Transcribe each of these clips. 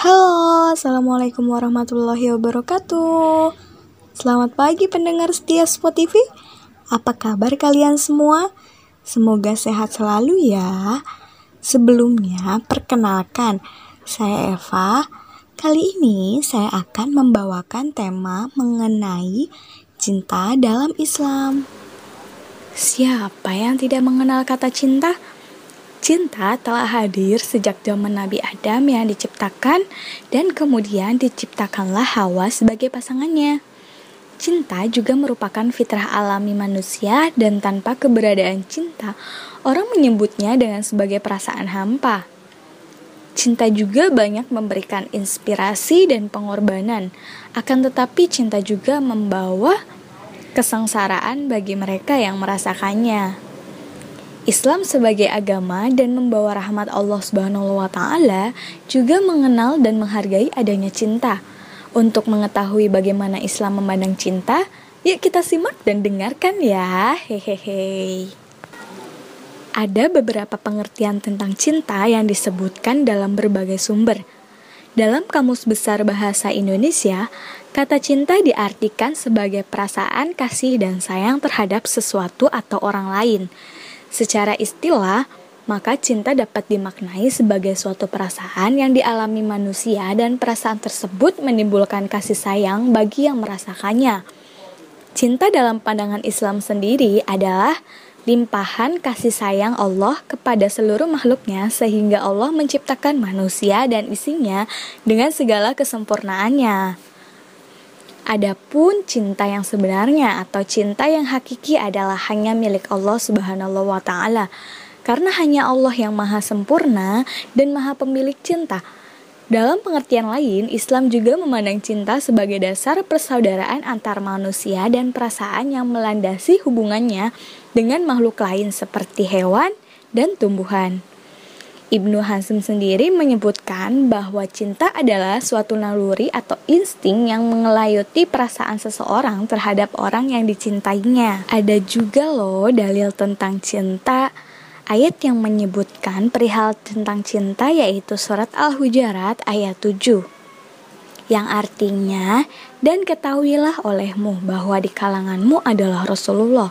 Halo, Assalamualaikum warahmatullahi wabarakatuh Selamat pagi pendengar setia TV. Apa kabar kalian semua? Semoga sehat selalu ya Sebelumnya, perkenalkan Saya Eva Kali ini saya akan membawakan tema mengenai cinta dalam Islam Siapa yang tidak mengenal kata cinta? Cinta telah hadir sejak zaman Nabi Adam yang diciptakan dan kemudian diciptakanlah Hawa sebagai pasangannya. Cinta juga merupakan fitrah alami manusia dan tanpa keberadaan cinta, orang menyebutnya dengan sebagai perasaan hampa. Cinta juga banyak memberikan inspirasi dan pengorbanan, akan tetapi cinta juga membawa kesengsaraan bagi mereka yang merasakannya. Islam sebagai agama dan membawa rahmat Allah Subhanahu wa taala juga mengenal dan menghargai adanya cinta. Untuk mengetahui bagaimana Islam memandang cinta, yuk kita simak dan dengarkan ya. Hehehe. Ada beberapa pengertian tentang cinta yang disebutkan dalam berbagai sumber. Dalam Kamus Besar Bahasa Indonesia, kata cinta diartikan sebagai perasaan kasih dan sayang terhadap sesuatu atau orang lain Secara istilah, maka cinta dapat dimaknai sebagai suatu perasaan yang dialami manusia dan perasaan tersebut menimbulkan kasih sayang bagi yang merasakannya. Cinta dalam pandangan Islam sendiri adalah limpahan kasih sayang Allah kepada seluruh makhluknya sehingga Allah menciptakan manusia dan isinya dengan segala kesempurnaannya. Adapun cinta yang sebenarnya atau cinta yang hakiki adalah hanya milik Allah Subhanahu wa taala. Karena hanya Allah yang maha sempurna dan maha pemilik cinta. Dalam pengertian lain, Islam juga memandang cinta sebagai dasar persaudaraan antar manusia dan perasaan yang melandasi hubungannya dengan makhluk lain seperti hewan dan tumbuhan. Ibnu Hazm sendiri menyebutkan bahwa cinta adalah suatu naluri atau insting yang mengelayuti perasaan seseorang terhadap orang yang dicintainya. Ada juga loh dalil tentang cinta ayat yang menyebutkan perihal tentang cinta yaitu surat Al-Hujarat ayat 7 yang artinya dan ketahuilah olehmu bahwa di kalanganmu adalah Rasulullah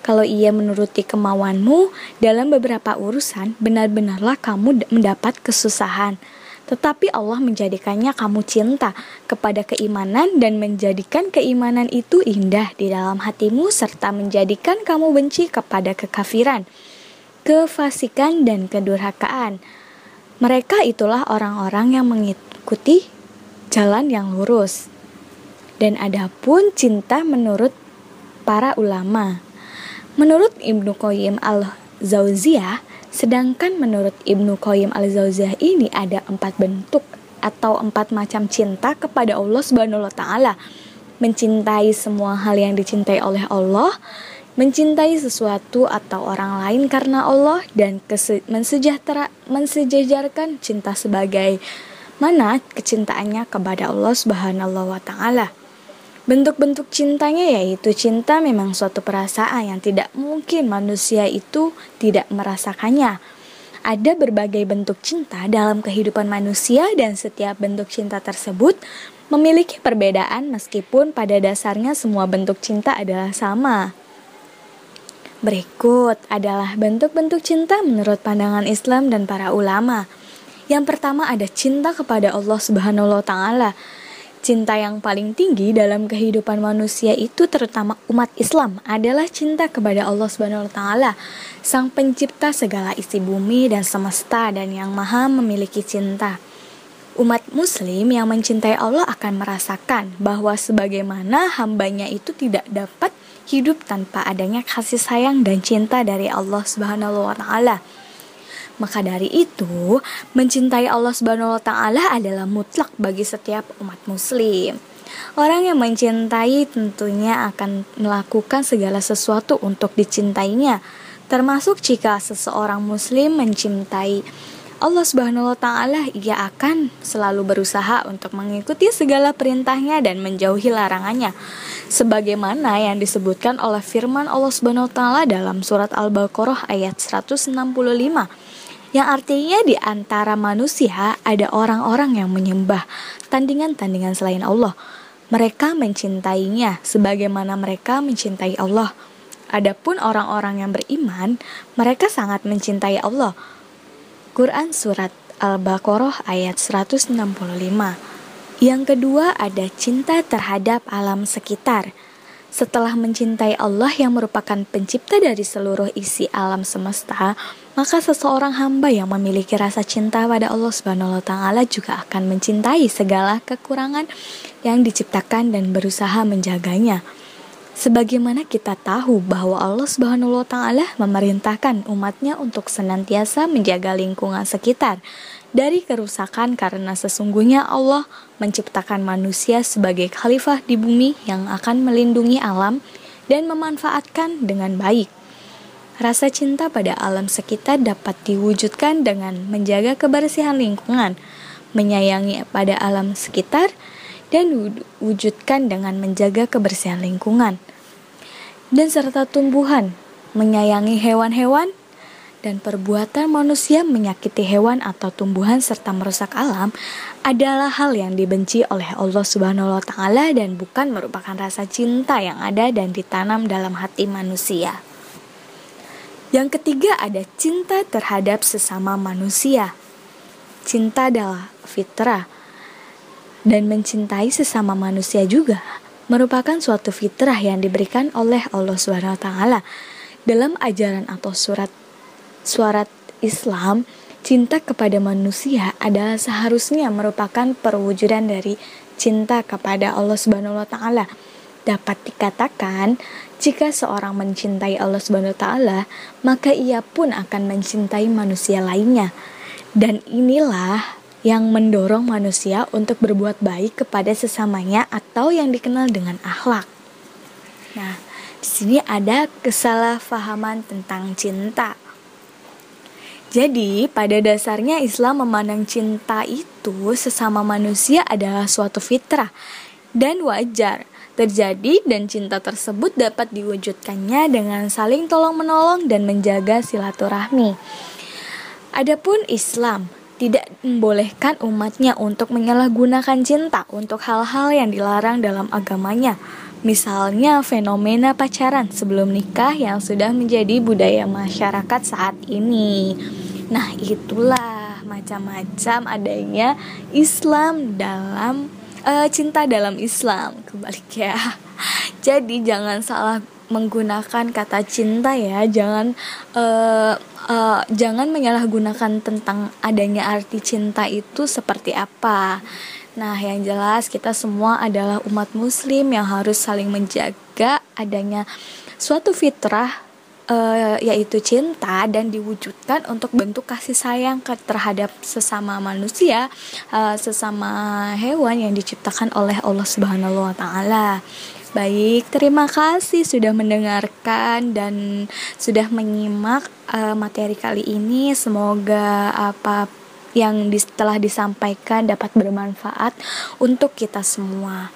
kalau ia menuruti kemauanmu dalam beberapa urusan, benar-benarlah kamu mendapat kesusahan. Tetapi Allah menjadikannya kamu cinta kepada keimanan dan menjadikan keimanan itu indah di dalam hatimu serta menjadikan kamu benci kepada kekafiran, kefasikan dan kedurhakaan. Mereka itulah orang-orang yang mengikuti jalan yang lurus. Dan adapun cinta menurut para ulama Menurut Ibnu Qayyim al-Zauziyah, sedangkan menurut Ibnu Qayyim al-Zauziyah ini ada empat bentuk atau empat macam cinta kepada Allah Subhanahu wa taala. Mencintai semua hal yang dicintai oleh Allah, mencintai sesuatu atau orang lain karena Allah dan mensejahtera mensejajarkan cinta sebagai mana kecintaannya kepada Allah Subhanahu wa taala. Bentuk-bentuk cintanya yaitu cinta memang suatu perasaan yang tidak mungkin manusia itu tidak merasakannya. Ada berbagai bentuk cinta dalam kehidupan manusia dan setiap bentuk cinta tersebut memiliki perbedaan meskipun pada dasarnya semua bentuk cinta adalah sama. Berikut adalah bentuk-bentuk cinta menurut pandangan Islam dan para ulama. Yang pertama ada cinta kepada Allah Subhanahu wa taala Cinta yang paling tinggi dalam kehidupan manusia itu terutama umat Islam adalah cinta kepada Allah Subhanahu wa taala, Sang Pencipta segala isi bumi dan semesta dan yang Maha memiliki cinta. Umat muslim yang mencintai Allah akan merasakan bahwa sebagaimana hambanya itu tidak dapat hidup tanpa adanya kasih sayang dan cinta dari Allah Subhanahu wa taala. Maka dari itu, mencintai Allah Subhanahu wa taala adalah mutlak bagi setiap umat muslim. Orang yang mencintai tentunya akan melakukan segala sesuatu untuk dicintainya, termasuk jika seseorang muslim mencintai Allah Subhanahu wa taala, ia akan selalu berusaha untuk mengikuti segala perintahnya dan menjauhi larangannya. Sebagaimana yang disebutkan oleh firman Allah Subhanahu wa taala dalam surat Al-Baqarah ayat 165 yang artinya di antara manusia ada orang-orang yang menyembah tandingan-tandingan selain Allah. Mereka mencintainya sebagaimana mereka mencintai Allah. Adapun orang-orang yang beriman, mereka sangat mencintai Allah. Quran Surat Al-Baqarah ayat 165 Yang kedua ada cinta terhadap alam sekitar. Setelah mencintai Allah yang merupakan pencipta dari seluruh isi alam semesta, maka seseorang hamba yang memiliki rasa cinta pada Allah Subhanahu wa taala juga akan mencintai segala kekurangan yang diciptakan dan berusaha menjaganya. Sebagaimana kita tahu bahwa Allah Subhanahu wa taala memerintahkan umatnya untuk senantiasa menjaga lingkungan sekitar dari kerusakan karena sesungguhnya Allah menciptakan manusia sebagai khalifah di bumi yang akan melindungi alam dan memanfaatkan dengan baik. Rasa cinta pada alam sekitar dapat diwujudkan dengan menjaga kebersihan lingkungan, menyayangi pada alam sekitar, dan wujudkan dengan menjaga kebersihan lingkungan. Dan serta tumbuhan, menyayangi hewan-hewan, dan perbuatan manusia menyakiti hewan atau tumbuhan serta merusak alam adalah hal yang dibenci oleh Allah Subhanahu wa taala dan bukan merupakan rasa cinta yang ada dan ditanam dalam hati manusia. Yang ketiga ada cinta terhadap sesama manusia. Cinta adalah fitrah dan mencintai sesama manusia juga merupakan suatu fitrah yang diberikan oleh Allah Subhanahu wa taala. Dalam ajaran atau surat surat Islam, cinta kepada manusia adalah seharusnya merupakan perwujudan dari cinta kepada Allah Subhanahu wa taala. Dapat dikatakan, jika seorang mencintai Allah Subhanahu wa taala, maka ia pun akan mencintai manusia lainnya. Dan inilah yang mendorong manusia untuk berbuat baik kepada sesamanya atau yang dikenal dengan akhlak. Nah, di sini ada kesalahpahaman tentang cinta. Jadi, pada dasarnya Islam memandang cinta itu sesama manusia adalah suatu fitrah dan wajar terjadi dan cinta tersebut dapat diwujudkannya dengan saling tolong-menolong dan menjaga silaturahmi. Adapun Islam tidak membolehkan umatnya untuk menyalahgunakan cinta untuk hal-hal yang dilarang dalam agamanya. Misalnya fenomena pacaran sebelum nikah yang sudah menjadi budaya masyarakat saat ini. Nah, itulah macam-macam adanya Islam dalam uh, cinta dalam Islam. Kebalik ya. Jadi jangan salah menggunakan kata cinta ya. Jangan uh, uh, jangan menyalahgunakan tentang adanya arti cinta itu seperti apa. Nah, yang jelas kita semua adalah umat muslim yang harus saling menjaga adanya suatu fitrah uh, yaitu cinta dan diwujudkan untuk bentuk kasih sayang terhadap sesama manusia, uh, sesama hewan yang diciptakan oleh Allah Subhanahu wa taala. Baik, terima kasih sudah mendengarkan dan sudah menyimak uh, materi kali ini. Semoga apa yang telah disampaikan dapat bermanfaat untuk kita semua.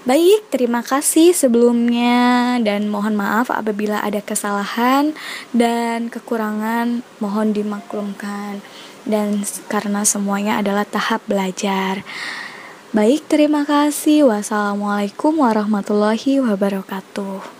Baik, terima kasih sebelumnya dan mohon maaf apabila ada kesalahan dan kekurangan mohon dimaklumkan dan karena semuanya adalah tahap belajar. Baik, terima kasih. Wassalamualaikum warahmatullahi wabarakatuh.